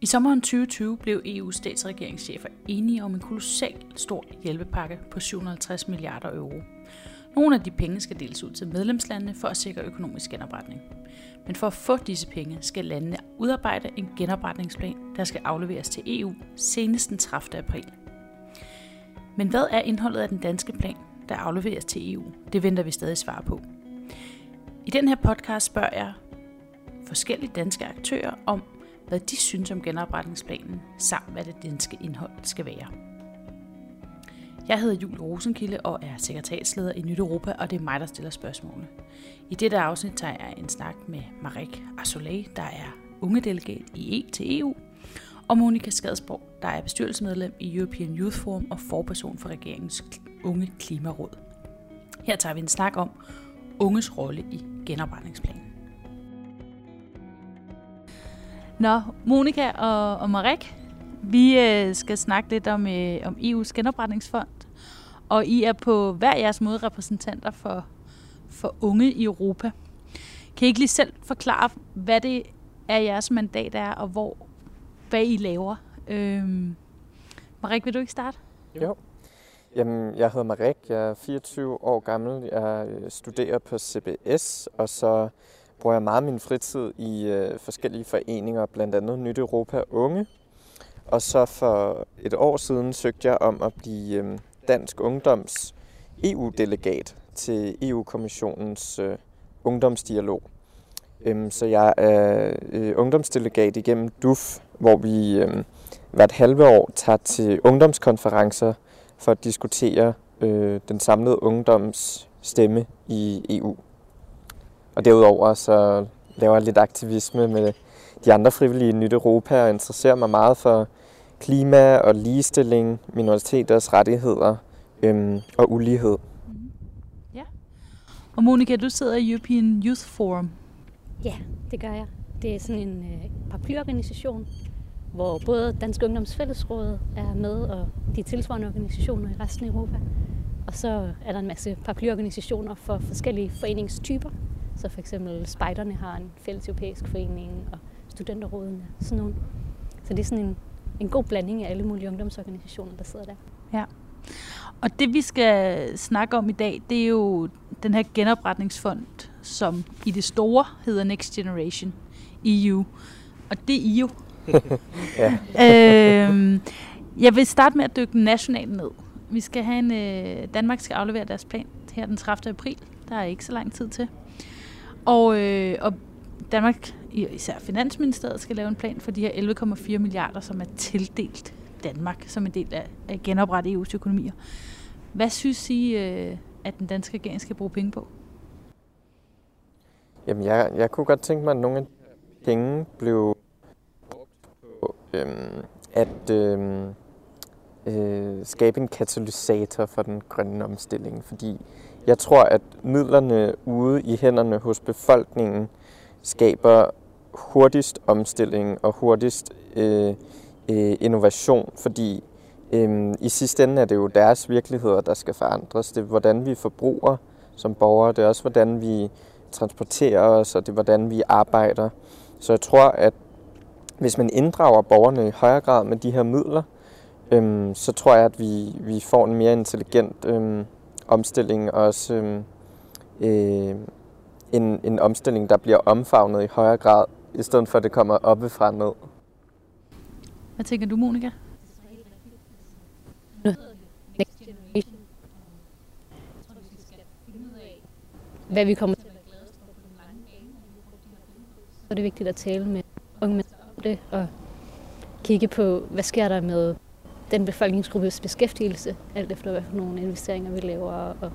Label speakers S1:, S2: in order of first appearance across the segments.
S1: I sommeren 2020 blev EU's statsregeringschefer enige om en kolossal stor hjælpepakke på 750 milliarder euro. Nogle af de penge skal deles ud til medlemslandene for at sikre økonomisk genopretning. Men for at få disse penge skal landene udarbejde en genopretningsplan, der skal afleveres til EU senest den 30. april. Men hvad er indholdet af den danske plan, der afleveres til EU? Det venter vi stadig svar på. I den her podcast spørger jeg forskellige danske aktører om, hvad de synes om genopretningsplanen, samt hvad det danske indhold skal være. Jeg hedder Julie Rosenkilde og er sekretærsleder i Nyt Europa, og det er mig, der stiller spørgsmålene. I dette afsnit tager jeg en snak med Marek Arsolay, der er ungedelegat i E til EU, og Monika Skadsborg, der er bestyrelsesmedlem i European Youth Forum og forperson for regeringens unge klimaråd. Her tager vi en snak om unges rolle i genopretningsplanen. Nå, Monika og, og Marek, vi øh, skal snakke lidt om, øh, om EU's genopretningsfond, og I er på hver jeres måde repræsentanter for, for unge i Europa. Kan I ikke lige selv forklare, hvad det er jeres mandat er, og hvor, hvad I laver? Øhm, Marek, vil du ikke starte?
S2: Jo. Jamen, jeg hedder Marek, jeg er 24 år gammel, jeg øh, studerer på CBS, og så bruger jeg meget min fritid i øh, forskellige foreninger, blandt andet Nyt Europa Unge. Og så for et år siden søgte jeg om at blive øh, Dansk Ungdoms EU-delegat til EU-kommissionens øh, ungdomsdialog. Øhm, så jeg er øh, ungdomsdelegat igennem DUF, hvor vi øh, hvert halve år tager til ungdomskonferencer for at diskutere øh, den samlede ungdoms stemme i EU. Og derudover så laver jeg lidt aktivisme med de andre frivillige i Nyt Europa og interesserer mig meget for klima og ligestilling, minoriteters rettigheder øhm, og ulighed.
S1: Mm-hmm. Ja. Og Monika, du sidder i European Youth Forum.
S3: Ja, det gør jeg. Det er sådan en øh, paraplyorganisation, hvor både Dansk Ungdoms Fællesråd er med, og de tilsvarende organisationer i resten af Europa. Og så er der en masse paraplyorganisationer for forskellige foreningstyper. Så for eksempel Spejderne har en fælles europæisk forening, og studenterrådene, sådan nogle. Så det er sådan en, en god blanding af alle mulige ungdomsorganisationer, der sidder der.
S1: Ja. Og det vi skal snakke om i dag, det er jo den her genopretningsfond, som i det store hedder Next Generation EU. Og det er I jo. ja. øhm, jeg vil starte med at dykke nationalt ned. Vi skal have en, øh, Danmark skal aflevere deres plan her den 30. april. Der er ikke så lang tid til. Og, øh, og Danmark, især Finansministeriet, skal lave en plan for de her 11,4 milliarder, som er tildelt Danmark som en del af at genoprette EU's økonomier. Hvad synes I, øh, at den danske regering skal bruge penge på?
S2: Jamen, jeg, jeg kunne godt tænke mig, at nogle af penge blev på øhm, at øhm, øh, skabe en katalysator for den grønne omstilling, fordi jeg tror, at midlerne ude i hænderne hos befolkningen skaber hurtigst omstilling og hurtigst øh, øh, innovation, fordi øh, i sidste ende er det jo deres virkeligheder, der skal forandres. Det er, hvordan vi forbruger som borgere, det er også, hvordan vi transporterer os, og det er, hvordan vi arbejder. Så jeg tror, at hvis man inddrager borgerne i højere grad med de her midler, øh, så tror jeg, at vi, vi får en mere intelligent øh, omstilling, og også øh, øh, en, en omstilling, der bliver omfavnet i højere grad, i stedet for at det kommer oppefra ned.
S1: Hvad tænker du, Monika?
S3: Hvad vi kommer til at være gladest for på den lange bane. Så er det vigtigt at tale med unge mennesker om det, og kigge på, hvad sker der med den befolkningsgruppes beskæftigelse, alt efter hvad for nogle investeringer vi laver, og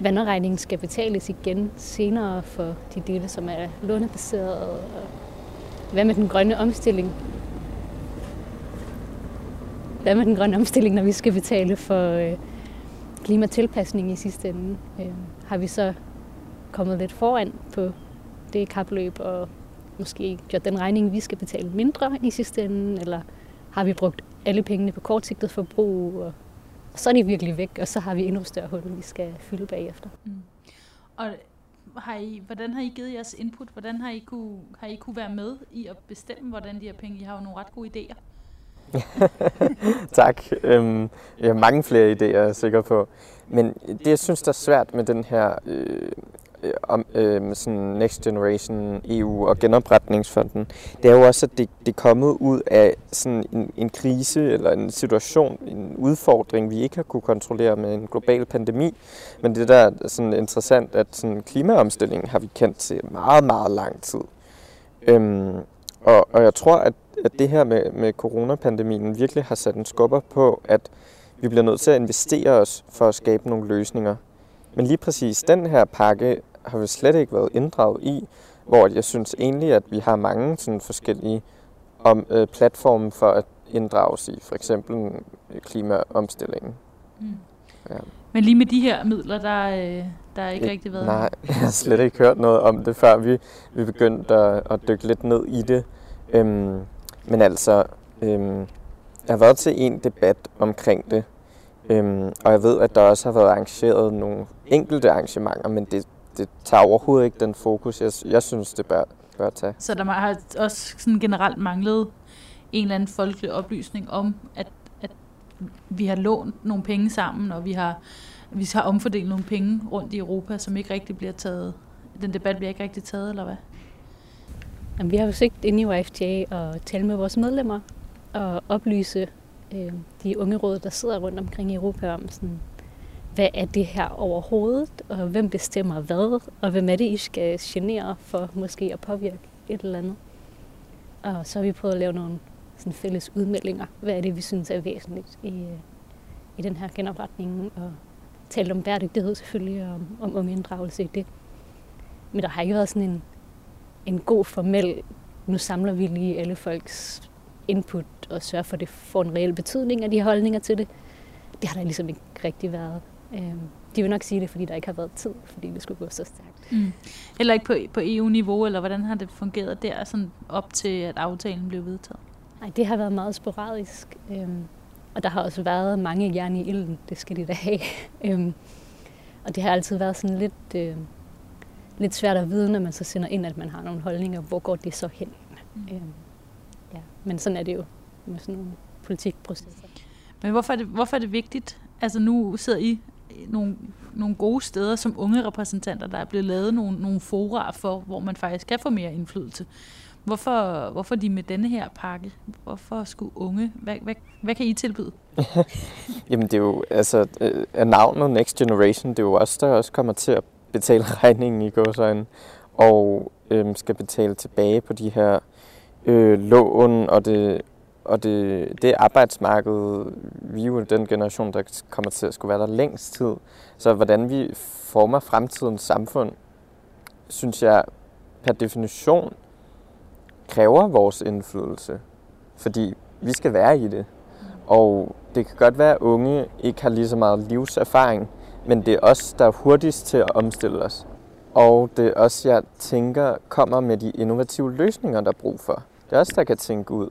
S3: vandregningen skal betales igen senere for de dele, som er lånebaserede. Og hvad med den grønne omstilling? Hvad med den grønne omstilling, når vi skal betale for øh, klimatilpasning i sidste ende? Øh, har vi så kommet lidt foran på det kapløb og måske gjort den regning, vi skal betale mindre i sidste ende, eller har vi brugt alle pengene på kortsigtet forbrug, og så er de virkelig væk, og så har vi endnu større hul, vi skal fylde bagefter. Mm.
S1: Og har I, hvordan har I givet jeres input? Hvordan har I, kunne, har I kunne være med i at bestemme, hvordan de her penge? I har jo nogle ret gode idéer.
S2: tak. Øhm, jeg har mange flere idéer, jeg er sikker på. Men det, jeg synes, der er svært med den her øh, Øh, om øh, sådan Next Generation EU og genopretningsfonden, det er jo også, at det, det er kommet ud af sådan en, en krise eller en situation, en udfordring, vi ikke har kunne kontrollere med en global pandemi. Men det der er sådan interessant, at sådan klimaomstilling har vi kendt til meget, meget lang tid. Øhm, og, og jeg tror, at, at det her med, med coronapandemien virkelig har sat en skubber på, at vi bliver nødt til at investere os for at skabe nogle løsninger. Men lige præcis den her pakke har vi slet ikke været inddraget i, hvor jeg synes egentlig, at vi har mange sådan forskellige om, øh, platforme for at inddrages i, for eksempel øh, klimaomstillingen. Mm.
S1: Ja. Men lige med de her midler, der, øh, der er ikke Ik- rigtig været...
S2: Nej, jeg har slet ikke hørt noget om det, før vi, vi begyndte at, at dykke lidt ned i det. Øhm, men altså, øhm, jeg har været til en debat omkring det, øhm, og jeg ved, at der også har været arrangeret nogle enkelte arrangementer, men det, det tager overhovedet ikke den fokus, jeg, jeg synes, det bør, bør tage.
S1: Så der har også sådan generelt manglet en eller anden folkelig oplysning om, at, at vi har lånt nogle penge sammen, og vi har, vi har omfordelt nogle penge rundt i Europa, som ikke rigtig bliver taget. Den debat bliver ikke rigtig taget, eller hvad?
S3: Jamen, vi har jo sigt inde i YFTA og tale med vores medlemmer og oplyse øh, de unge råd, der sidder rundt omkring i Europa om, sådan, hvad er det her overhovedet, og hvem bestemmer hvad, og hvem er det, I skal genere for måske at påvirke et eller andet. Og så har vi prøvet at lave nogle sådan fælles udmeldinger. Hvad er det, vi synes er væsentligt i, i den her genopretning, og talt om bæredygtighed selvfølgelig, og om, om, om inddragelse i det. Men der har ikke været sådan en, en god formel, nu samler vi lige alle folks input og sørger for, at det får en reel betydning af de holdninger til det. Det har der ligesom ikke rigtig været. Øhm, de vil nok sige det, fordi der ikke har været tid, fordi det skulle gå så stærkt. Mm.
S1: Eller ikke på, på EU-niveau, eller hvordan har det fungeret der, sådan op til at aftalen blev vedtaget?
S3: Nej, det har været meget sporadisk. Øhm, og der har også været mange jern i ilden, det skal de da have. øhm, og det har altid været sådan lidt, øh, lidt svært at vide, når man så sender ind, at man har nogle holdninger. Hvor går det så hen? Mm. Øhm, ja. Men sådan er det jo med sådan nogle politikprocesser.
S1: Men hvorfor er det, hvorfor er det vigtigt? Altså nu sidder I nogle, nogle gode steder som unge repræsentanter, der er blevet lavet nogle, nogle fora for, hvor man faktisk kan få mere indflydelse. Hvorfor, hvorfor de med denne her pakke? Hvorfor skulle unge? Hvad, hvad, hvad kan I tilbyde?
S2: Jamen det er jo, altså, øh, er navnet Next Generation, det er jo også der også kommer til at betale regningen i gåsøjne, og øhm, skal betale tilbage på de her øh, lån og det og det, det arbejdsmarked, vi er jo den generation, der kommer til at skulle være der længst tid. Så hvordan vi former fremtidens samfund, synes jeg per definition kræver vores indflydelse. Fordi vi skal være i det. Og det kan godt være, at unge ikke har lige så meget livserfaring, men det er os, der er hurtigst til at omstille os. Og det er også, jeg tænker, kommer med de innovative løsninger, der er brug for. Det er os, der kan tænke ud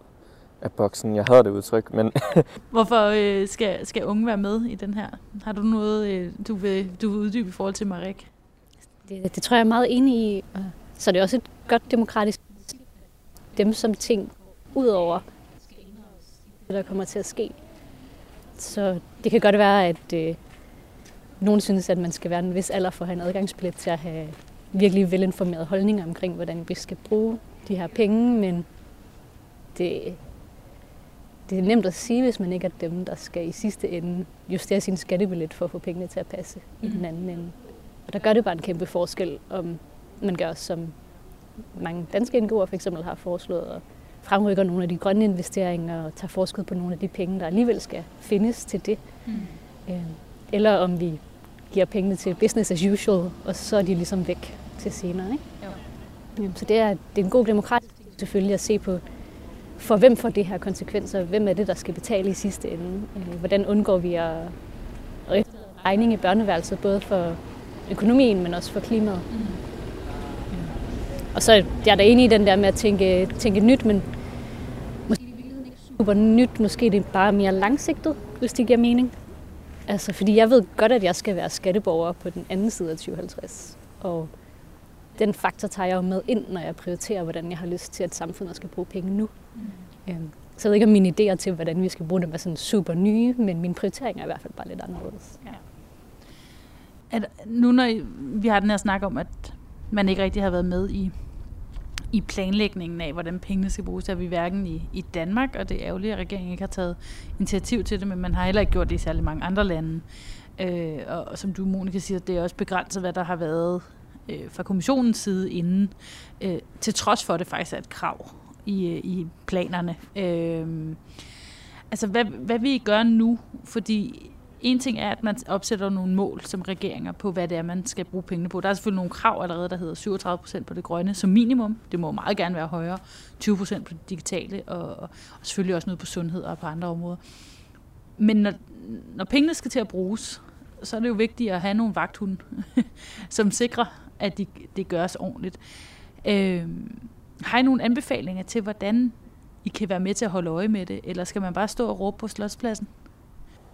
S2: af boksen. Jeg havde det udtryk, men...
S1: Hvorfor øh, skal, skal unge være med i den her? Har du noget, øh, du, vil, du vil uddybe i forhold til Marek?
S3: Det, det tror jeg er meget enig i. Så det er også et godt demokratisk dem som ting ud over det, der kommer til at ske. Så det kan godt være, at øh, nogen synes, at man skal være en vis alder for at have en adgangsbillet til at have virkelig velinformerede holdninger omkring, hvordan vi skal bruge de her penge, men det, det er nemt at sige, hvis man ikke er dem, der skal i sidste ende justere sin skattebillet for at få pengene til at passe mm. i den anden ende. Og der gør det bare en kæmpe forskel, om man gør som mange danske NGO'er for eksempel har foreslået, og fremrykker nogle af de grønne investeringer og tager forskud på nogle af de penge, der alligevel skal findes til det. Mm. Øh, eller om vi giver pengene til business as usual, og så er de ligesom væk til senere. Ikke? Jo. Så det er, det er en god demokratisk selvfølgelig at se på, for hvem får det her konsekvenser? Hvem er det, der skal betale i sidste ende? Øh, hvordan undgår vi at regning i børneværelset, både for økonomien, men også for klimaet? Mm. Og så jeg er der enig i den der med at tænke, tænke nyt, men måske ikke super nyt, måske det er bare mere langsigtet, hvis det giver mening. Altså, fordi jeg ved godt, at jeg skal være skatteborger på den anden side af 2050. Og den faktor tager jeg jo med ind, når jeg prioriterer, hvordan jeg har lyst til, at samfundet skal bruge penge nu. Mm. Øhm, så jeg ved ikke, om mine idéer til, hvordan vi skal bruge dem, er sådan super nye, men min prioritering er i hvert fald bare lidt anderledes. Ja.
S1: At nu når vi har den her snak om, at man ikke rigtig har været med i, i planlægningen af, hvordan pengene skal bruges, er vi hverken i, i Danmark, og det er ærgerligt, at regeringen ikke har taget initiativ til det, men man har heller ikke gjort det i særlig mange andre lande. Øh, og, og som du, Monika, siger, det er også begrænset, hvad der har været øh, fra kommissionens side inden, øh, til trods for, at det faktisk er et krav i, øh, i planerne. Øh, altså, hvad, hvad vil I gøre nu? Fordi en ting er, at man opsætter nogle mål som regeringer på, hvad det er, man skal bruge pengene på. Der er selvfølgelig nogle krav allerede, der hedder 37 procent på det grønne som minimum. Det må meget gerne være højere. 20 procent på det digitale, og, og selvfølgelig også noget på sundhed og på andre områder. Men når, når pengene skal til at bruges, så er det jo vigtigt at have nogle vagthunde, som sikrer, at de, det gøres ordentligt. Øh, har I nogle anbefalinger til, hvordan I kan være med til at holde øje med det, eller skal man bare stå og råbe på slotspladsen?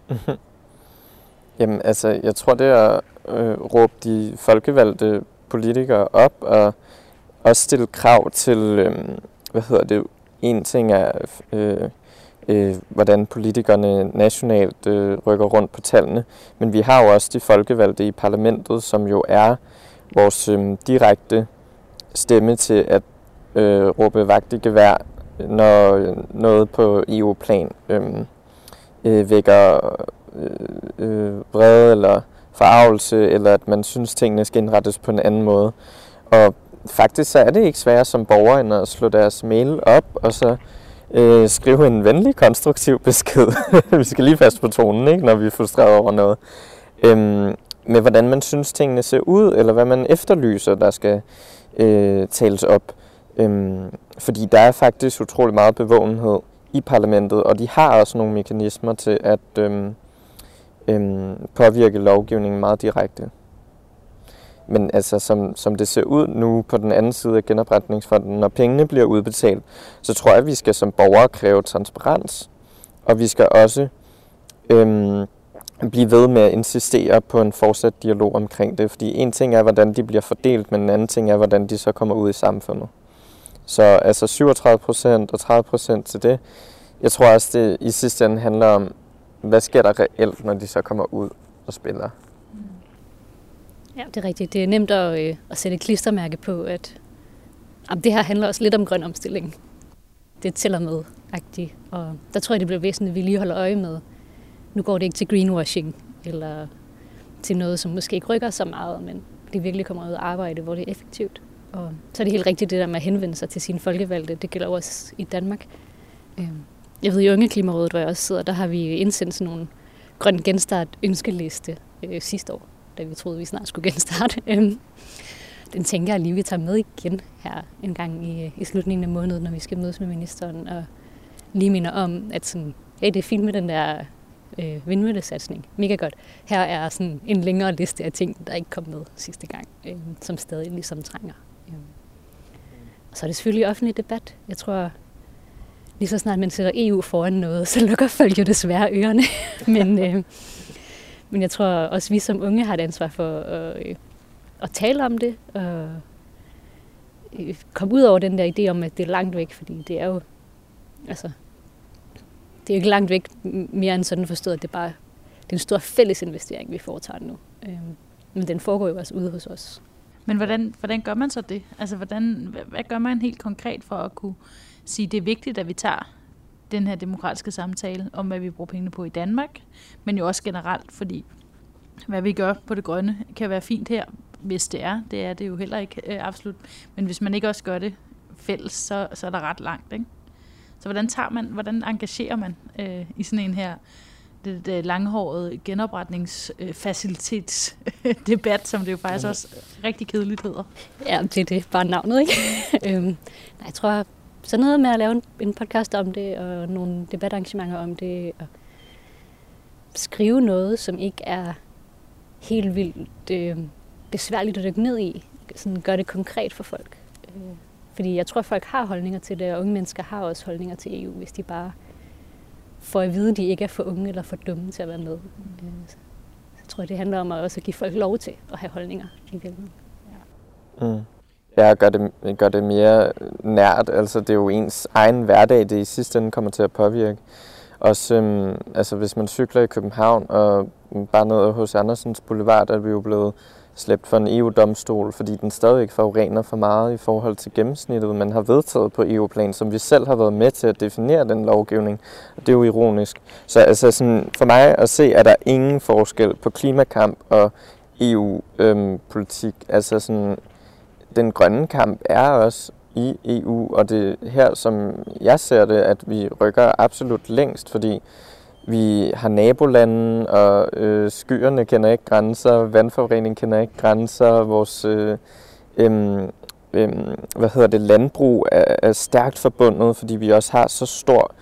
S2: Jamen altså, jeg tror det er at øh, råbe de folkevalgte politikere op og også stille krav til, øh, hvad hedder det, en ting er, øh, øh, hvordan politikerne nationalt øh, rykker rundt på tallene, men vi har jo også de folkevalgte i parlamentet, som jo er vores øh, direkte stemme til at øh, råbe vagt i gevær, når noget på EU-plan øh, øh, vækker øh, øh, vrede eller forarvelse, eller at man synes, tingene skal indrettes på en anden måde. Og faktisk så er det ikke sværere som borger, end at slå deres mail op, og så øh, skrive en venlig, konstruktiv besked. vi skal lige fast på tonen, ikke, når vi er frustreret over noget. Øhm, med hvordan man synes, tingene ser ud, eller hvad man efterlyser, der skal øh, tales op. Øhm, fordi der er faktisk utrolig meget bevågenhed i parlamentet, og de har også nogle mekanismer til at øhm, øhm, påvirke lovgivningen meget direkte. Men altså, som, som det ser ud nu på den anden side af genopretningsfonden, når pengene bliver udbetalt, så tror jeg, at vi skal som borgere kræve transparens. Og vi skal også øhm, blive ved med at insistere på en fortsat dialog omkring det. Fordi en ting er, hvordan de bliver fordelt, men en anden ting er, hvordan de så kommer ud i samfundet. Så altså 37 procent og 30 procent til det. Jeg tror også, det i sidste ende handler om, hvad sker der reelt, når de så kommer ud og spiller.
S3: Ja, det er rigtigt. Det er nemt at, øh, at sætte et klistermærke på, at jamen, det her handler også lidt om grøn omstilling. Det tæller med, -agtigt. og der tror jeg, det bliver væsentligt, at vi lige holder øje med. Nu går det ikke til greenwashing, eller til noget, som måske ikke rykker så meget, men det virkelig kommer ud af arbejde, hvor det er effektivt. Og så er det helt rigtigt det der med at henvende sig til sine folkevalgte. Det gælder også i Danmark. Øhm, jeg ved, i Unge Klimarådet, hvor jeg også sidder, der har vi indsendt sådan nogle grøn genstart ønskeliste øh, sidste år, da vi troede, vi snart skulle genstarte. Øhm, den tænker jeg lige, vi tager med igen her en gang i, øh, i slutningen af måneden, når vi skal mødes med ministeren, og lige minder om, at sådan, hey, det er fint med den der øh, vindmøllesatsning. Mega godt. Her er sådan en længere liste af ting, der ikke kom med sidste gang, øh, som stadig ligesom trænger. Og så er det selvfølgelig offentlig debat. Jeg tror, lige så snart man sætter EU foran noget, så lukker folk jo desværre ørerne. men, øh, men jeg tror også, vi som unge har et ansvar for at, øh, at tale om det, og øh, komme ud over den der idé om, at det er langt væk, fordi det er jo, altså, det er jo ikke langt væk mere end sådan forstået, at det bare det er en stor fælles investering, vi foretager nu. Øh, men den foregår jo også ude hos os.
S1: Men hvordan, hvordan gør man så det? Altså, hvordan, hvad, gør man helt konkret for at kunne sige, at det er vigtigt, at vi tager den her demokratiske samtale om, hvad vi bruger pengene på i Danmark, men jo også generelt, fordi hvad vi gør på det grønne kan være fint her, hvis det er. Det er det jo heller ikke øh, absolut. Men hvis man ikke også gør det fælles, så, så er der ret langt. Ikke? Så hvordan tager man, hvordan engagerer man øh, i sådan en her det, det langhårede genopretningsfacilitetsdebat, øh, som det jo faktisk også rigtig kedeligt hedder.
S3: Ja, det er det. Bare navnet, ikke? øhm, nej, jeg tror, så noget med at lave en, en podcast om det, og nogle debatarrangementer om det, og skrive noget, som ikke er helt vildt øh, besværligt at dykke ned i. Sådan gør det konkret for folk. Øh, fordi jeg tror, at folk har holdninger til det, og unge mennesker har også holdninger til EU, hvis de bare får at vide, at de ikke er for unge eller for dumme til at være med. Øh, så jeg tror, det handler om at også give folk lov til at have holdninger i virkeligheden.
S2: Ja. Mm. ja, gør, det, gør det mere nært. Altså, det er jo ens egen hverdag, det i sidste ende kommer til at påvirke. Også øhm, altså, hvis man cykler i København og bare ned hos Andersens Boulevard, er vi jo blevet slæbt for en EU-domstol, fordi den stadig forurener for meget i forhold til gennemsnittet, man har vedtaget på EU-plan, som vi selv har været med til at definere den lovgivning. Og det er jo ironisk. Så altså sådan, for mig at se, er der ingen forskel på klimakamp og EU-politik. Øhm, altså sådan, den grønne kamp er også i EU, og det er her, som jeg ser det, at vi rykker absolut længst, fordi vi har nabolande, og øh, skyerne kender ikke grænser, vandforurening kender ikke grænser, vores øh, øh, øh, hvad hedder det, landbrug er, er stærkt forbundet, fordi vi også har så stor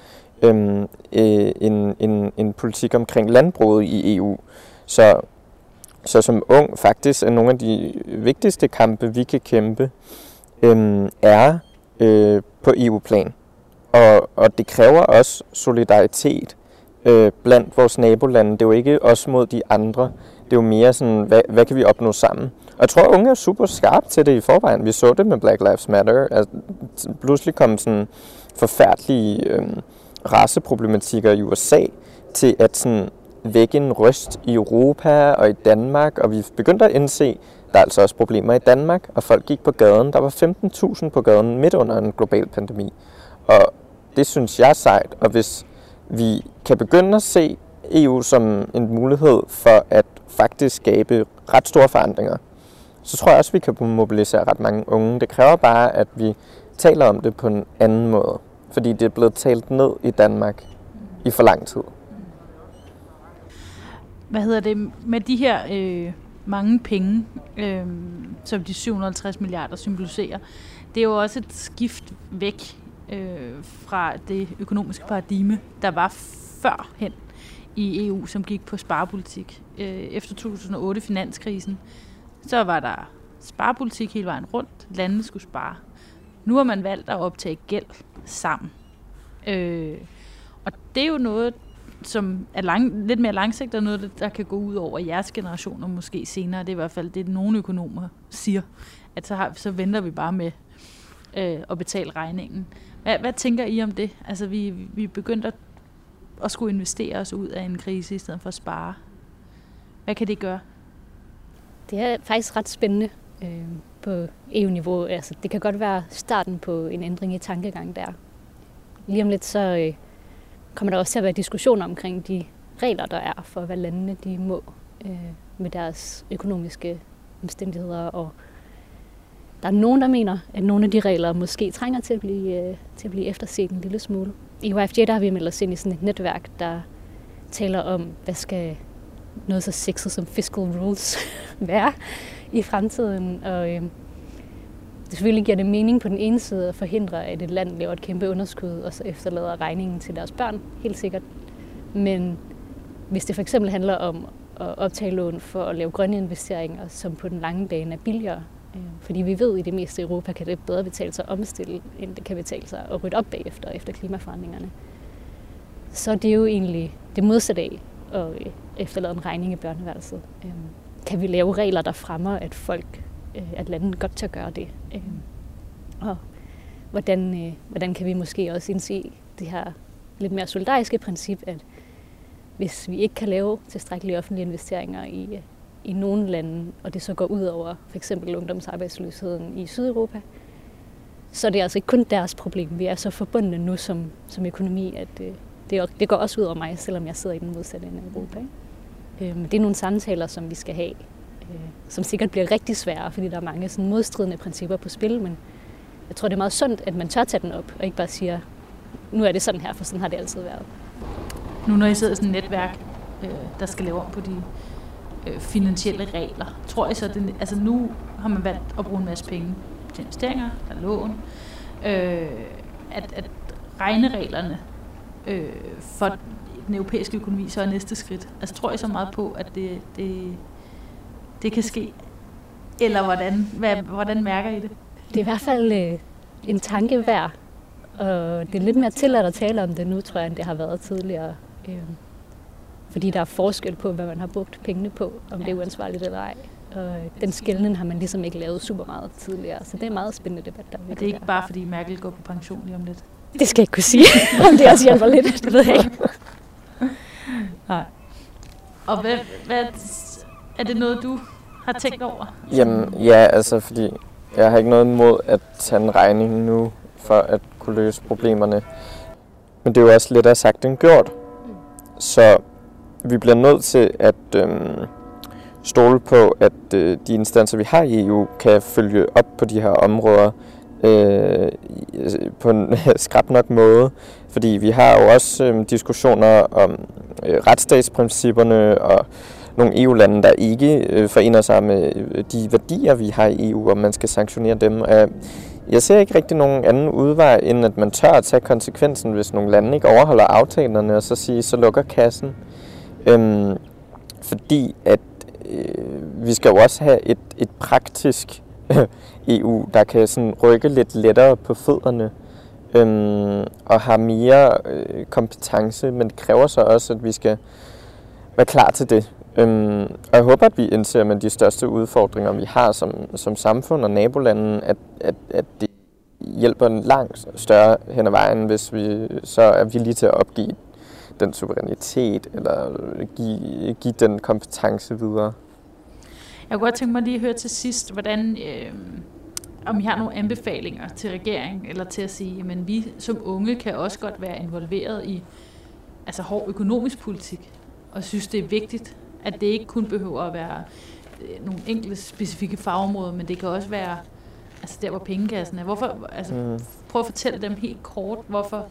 S2: øh, øh, en, en, en politik omkring landbruget i EU. Så, så som ung faktisk er nogle af de vigtigste kampe, vi kan kæmpe, øh, er øh, på EU-plan. Og, og det kræver også solidaritet øh, blandt vores nabolande. Det er jo ikke os mod de andre. Det er jo mere sådan, hvad, hvad kan vi opnå sammen? Og jeg tror, at unge er super skarpe til det i forvejen. Vi så det med Black Lives Matter. Altså, pludselig kom sådan forfærdelige øh, raceproblematikker i USA til at sådan vække en røst i Europa og i Danmark, og vi begyndte at indse, der er altså også problemer i Danmark, og folk gik på gaden. Der var 15.000 på gaden midt under en global pandemi. Og det synes jeg er sejt, og hvis vi kan begynde at se EU som en mulighed for at faktisk skabe ret store forandringer, så tror jeg også, at vi kan mobilisere ret mange unge. Det kræver bare, at vi taler om det på en anden måde, fordi det er blevet talt ned i Danmark i for lang tid.
S1: Hvad hedder det med de her øh, mange penge, øh, som de 750 milliarder symboliserer? Det er jo også et skift væk øh, fra det økonomiske paradigme, der var førhen i EU, som gik på sparepolitik. Øh, efter 2008 finanskrisen, så var der sparepolitik hele vejen rundt. Landene skulle spare. Nu har man valgt at optage gæld sammen. Øh, og det er jo noget, som er lang, lidt mere langsigtet, og noget, der kan gå ud over jeres generationer måske senere. Det er i hvert fald det, nogle økonomer siger, at så, har, så venter vi bare med øh, at betale regningen. Hvad, hvad tænker I om det? Altså, vi, vi begyndte at, at skulle investere os ud af en krise, i stedet for at spare. Hvad kan det gøre?
S3: Det er faktisk ret spændende øh, på EU-niveau. Altså, det kan godt være starten på en ændring i tankegang der. Lige om lidt så øh, kommer der også til at være diskussioner omkring de regler, der er for, hvad landene de må øh, med deres økonomiske omstændigheder og der er nogen, der mener, at nogle af de regler måske trænger til at blive, øh, til at blive efterset en lille smule. I YFJ der har vi meldt os ind i sådan et netværk, der taler om, hvad skal noget så sexet som fiscal rules være i fremtiden. Og øh, det selvfølgelig giver det mening på den ene side at forhindre, at et land laver et kæmpe underskud, og så efterlader regningen til deres børn, helt sikkert. Men hvis det for eksempel handler om at optage lån for at lave grønne investeringer, som på den lange bane er billigere, Øhm, fordi vi ved, at i det meste Europa kan det bedre betale sig at omstille, end det kan betale sig at rydde op bagefter, efter klimaforandringerne. Så det er jo egentlig det modsatte af at øh, efterlade en regning i børneværelset. Øhm, kan vi lave regler, der fremmer, at folk, øh, at landet godt til at gøre det? Øhm, og hvordan, øh, hvordan kan vi måske også indse det her lidt mere solidariske princip, at hvis vi ikke kan lave tilstrækkelige offentlige investeringer i i nogle lande, og det så går ud over for eksempel ungdomsarbejdsløsheden i Sydeuropa, så det er altså ikke kun deres problem. Vi er så forbundne nu som, som økonomi, at øh, det, det, det går også ud over mig, selvom jeg sidder i den modsatte ende af Europa. Ikke? Øhm, det er nogle samtaler, som vi skal have, øh, som sikkert bliver rigtig svære, fordi der er mange sådan modstridende principper på spil, men jeg tror, det er meget sundt, at man tør tage den op, og ikke bare siger, nu er det sådan her, for sådan har det altid været.
S1: Nu når I sidder i sådan et netværk, øh, der skal lave om på de øh, finansielle regler. Tror jeg så, at det, altså nu har man valgt at bruge en masse penge til investeringer, der er lån, øh, at, at regnereglerne øh, for den europæiske økonomi så er næste skridt. Altså tror jeg så meget på, at det, det, det kan ske? Eller hvordan, hvad, hvordan mærker I det?
S3: Det er i hvert fald øh, en tanke værd. Og det er lidt mere tilladt at tale om det nu, tror jeg, end det har været tidligere. Øh, fordi der er forskel på, hvad man har brugt pengene på, om ja. det er uansvarligt eller ej. Og den skældning har man ligesom ikke lavet super meget tidligere, så det er en meget spændende debat, der
S1: Og det er ikke bare, fordi Merkel går på pension lige om lidt.
S3: Det skal jeg ikke kunne sige, om det også hjælper lidt, det ved jeg ikke.
S1: Nej. Og hvad, hvad, er det noget, du har tænkt over?
S2: Jamen, ja, altså, fordi jeg har ikke noget imod at tage en regning nu, for at kunne løse problemerne. Men det er jo også lettere sagt end gjort. Så vi bliver nødt til at øh, stole på, at øh, de instanser, vi har i EU, kan følge op på de her områder øh, altså, på en skrab nok måde. Fordi vi har jo også øh, diskussioner om øh, retsstatsprincipperne og nogle EU-lande, der ikke øh, forener sig med øh, de værdier, vi har i EU, og man skal sanktionere dem. Øh, jeg ser ikke rigtig nogen anden udvej, end at man tør at tage konsekvensen, hvis nogle lande ikke overholder aftalerne, og så sige, så lukker kassen. Øhm, fordi at øh, vi skal jo også have et, et praktisk EU, der kan sådan rykke lidt lettere på fødderne øhm, og har mere øh, kompetence, men det kræver så også, at vi skal være klar til det. Øhm, og jeg håber, at vi indser med de største udfordringer, vi har som, som samfund og nabolanden, at, at, at det hjælper langt større hen ad vejen, hvis vi så er villige til at opgive den suverænitet, eller give, give den kompetence videre.
S1: Jeg kunne godt tænke mig lige at høre til sidst, hvordan, øh, om I har nogle anbefalinger til regeringen, eller til at sige, at vi som unge kan også godt være involveret i altså hård økonomisk politik, og synes, det er vigtigt, at det ikke kun behøver at være øh, nogle enkelte specifikke fagområder, men det kan også være altså der, hvor pengekassen er. Hvorfor, altså,
S2: Mm.
S1: prøv at fortælle dem helt kort, hvorfor,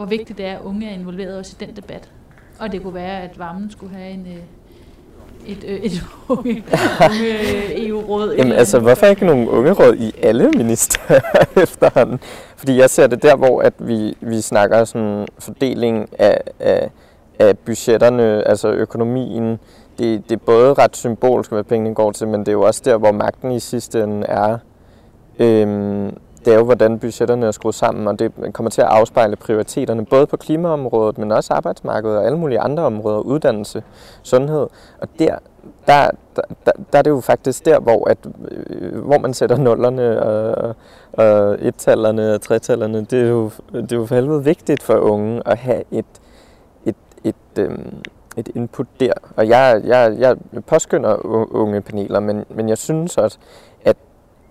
S1: hvor vigtigt det er, at unge er involveret også i den debat. Og det kunne være, at varmen skulle have en, øh, et, øh, et, et unge, unge øh, EU-råd.
S2: Jamen altså, hvorfor ikke nogle unge råd i alle ministerier efterhånden? Fordi jeg ser det der, hvor at vi, vi snakker sådan fordeling af, af, af budgetterne, altså økonomien. Det, det er både ret symbolsk, hvad pengene går til, men det er jo også der, hvor magten i sidste ende er. Øhm, det er jo, hvordan budgetterne er skruet sammen, og det kommer til at afspejle prioriteterne, både på klimaområdet, men også arbejdsmarkedet og alle mulige andre områder, uddannelse, sundhed. Og der, der, der, der, der er det jo faktisk der, hvor, at, øh, hvor man sætter nullerne og, og et-tallerne og tretallerne. Det er, jo, det er jo for helvede vigtigt for unge at have et, et, et, øhm, et input der. Og jeg, jeg, jeg påskynder unge paneler, men, men jeg synes også, at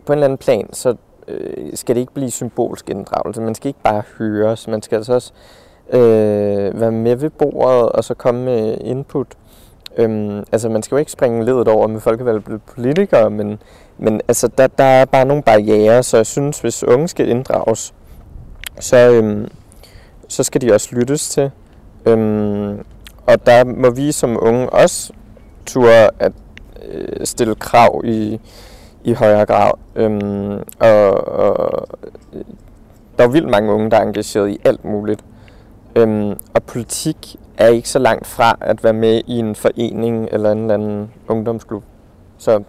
S2: på en eller anden plan, så øh, skal det ikke blive symbolsk inddragelse. Man skal ikke bare høres, man skal altså også øh, være med ved bordet og så komme med input. Øhm, altså man skal jo ikke springe ledet over med folkevalgte politikere, men, men altså, der, der er bare nogle barriere, så jeg synes, hvis unge skal inddrages, så, øhm, så skal de også lyttes til. Øhm, og der må vi som unge også turde at øh, stille krav i, i højere grad. Øhm, og, og der er vildt mange unge, der er engageret i alt muligt. Øhm, og politik er ikke så langt fra at være med i en forening eller en eller anden ungdomsklub. Så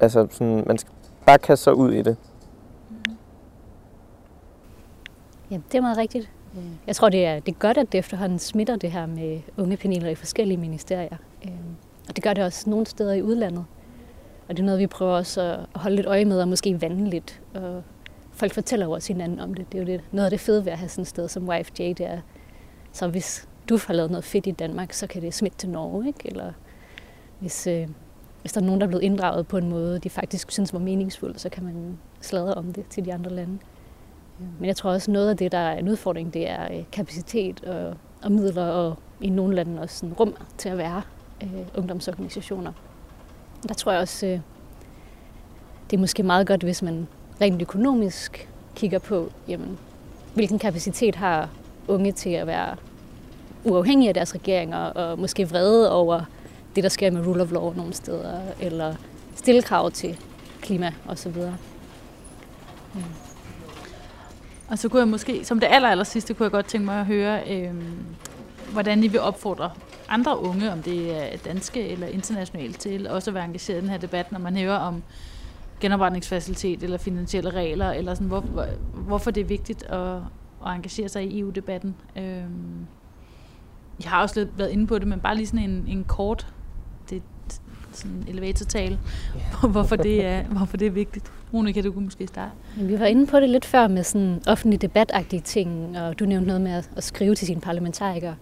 S2: altså, sådan, man skal bare kaste sig ud i det.
S3: Ja, det er meget rigtigt. Jeg tror, det er, det er godt, at det efterhånden smitter det her med unge paneler i forskellige ministerier. Øhm, og det gør det også nogle steder i udlandet. Og det er noget, vi prøver også at holde lidt øje med og måske vande lidt. Og folk fortæller jo også hinanden om det. Det er jo det, noget af det fede ved at have sådan et sted som YFJ, det er, så hvis du har lavet noget fedt i Danmark, så kan det smitte til Norge, ikke? Eller hvis, øh, hvis der er nogen, der er blevet inddraget på en måde, de faktisk synes var meningsfuld, så kan man sladre om det til de andre lande. Øh, men jeg tror også, noget af det, der er en udfordring, det er øh, kapacitet og, og midler, og i nogle lande også sådan rum til at være øh, ungdomsorganisationer. Der tror jeg også, øh, det er måske meget godt, hvis man rent økonomisk kigger på, jamen, hvilken kapacitet har unge til at være uafhængige af deres regeringer, og måske vrede over det, der sker med rule of law nogle steder, eller stille krav til klima osv. Mm.
S1: Og så kunne jeg måske, som det aller, aller sidste, kunne jeg godt tænke mig at høre, øh, hvordan I vil opfordre andre unge, om det er danske eller internationalt, til også at være engageret i den her debat, når man hører om genopretningsfacilitet eller finansielle regler, eller sådan, hvor, hvor, hvorfor det er vigtigt at, at engagere sig i EU-debatten. Øh, jeg har også lidt været inde på det, men bare lige sådan en, en kort, det sådan elevatortale, yeah. hvorfor, det er, hvorfor det er vigtigt. Monika, du kunne måske starte.
S3: Vi var inde på det lidt før med sådan offentlig debatagtige ting, og du nævnte noget med at, at skrive til sine parlamentarikere.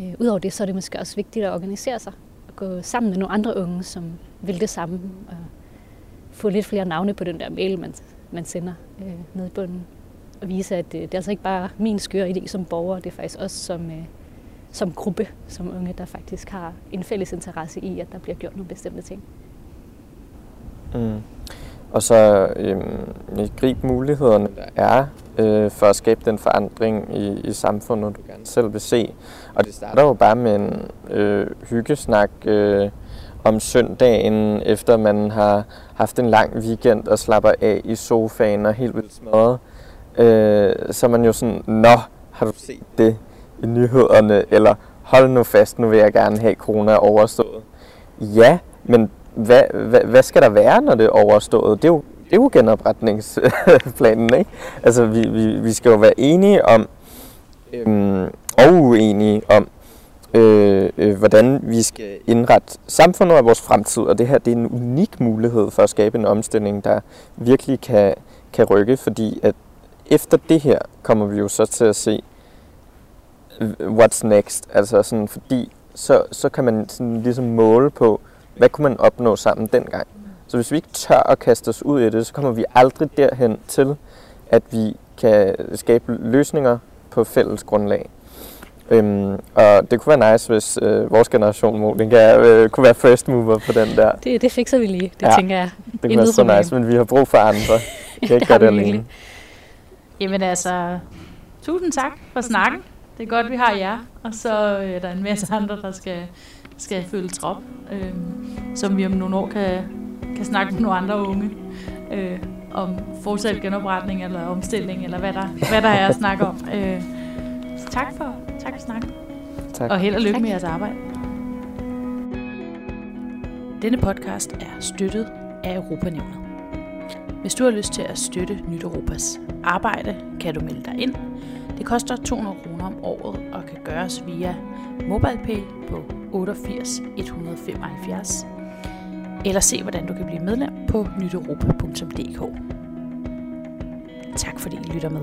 S3: Øh, Udover det, så er det måske også vigtigt at organisere sig og gå sammen med nogle andre unge, som vil det samme, og få lidt flere navne på den der mail, man, man sender øh, ned i bunden. Og vise, at det, det er altså ikke bare min skøre idé som borger, det er faktisk også som, øh, som gruppe, som unge, der faktisk har en fælles interesse i, at der bliver gjort nogle bestemte ting.
S2: Mm. Og så øhm, gribe mulighederne, der er øh, for at skabe den forandring i, i samfundet, du gerne selv vil se. Og det starter jo bare med en øh, hyggesnak øh, om søndagen, efter man har haft en lang weekend og slapper af i sofaen og helt vildt smadret. Øh, så er man jo sådan, nå, har du set det i nyhederne? Eller hold nu fast, nu vil jeg gerne have corona overstået. Ja, men hvad, hvad, hvad skal der være, når det er overstået? Det er jo, det er jo genopretningsplanen, ikke? Altså, vi, vi, vi skal jo være enige om, øh, og uenige om, øh, øh, hvordan vi skal indrette samfundet og vores fremtid. Og det her det er en unik mulighed for at skabe en omstilling, der virkelig kan, kan rykke, fordi at efter det her kommer vi jo så til at se, øh, what's next. Altså sådan, fordi så, så kan man sådan ligesom måle på, hvad kunne man opnå sammen dengang? Så hvis vi ikke tør at kaste os ud i det, så kommer vi aldrig derhen til, at vi kan skabe løsninger på fælles grundlag. Øhm, og det kunne være nice, hvis øh, vores generation, Monika, øh, kunne være first mover på den der.
S3: Det, det fikser vi lige, det ja, tænker jeg.
S2: Det kunne være så nice, men vi har brug for andre. Det kan ikke gøre det alene.
S1: Jamen altså, tusind tak for snakken. Det er godt, vi har jer. Og så øh, er der en masse andre, der skal skal følge trop, øh, som vi om nogle år kan, kan snakke med nogle andre unge øh, om fortsat genopretning eller omstilling, eller hvad der, hvad der er at snakke om. Øh, så tak for, tak for snakken.
S2: Tak.
S1: Og held og lykke tak. med jeres arbejde. Denne podcast er støttet af Europanævnet. Hvis du har lyst til at støtte Nyt Europas arbejde, kan du melde dig ind. Det koster 200 kroner om året og kan gøres via MobilePay på 88 175 eller se, hvordan du kan blive medlem på nyteuropa.dk. Tak fordi I lytter med.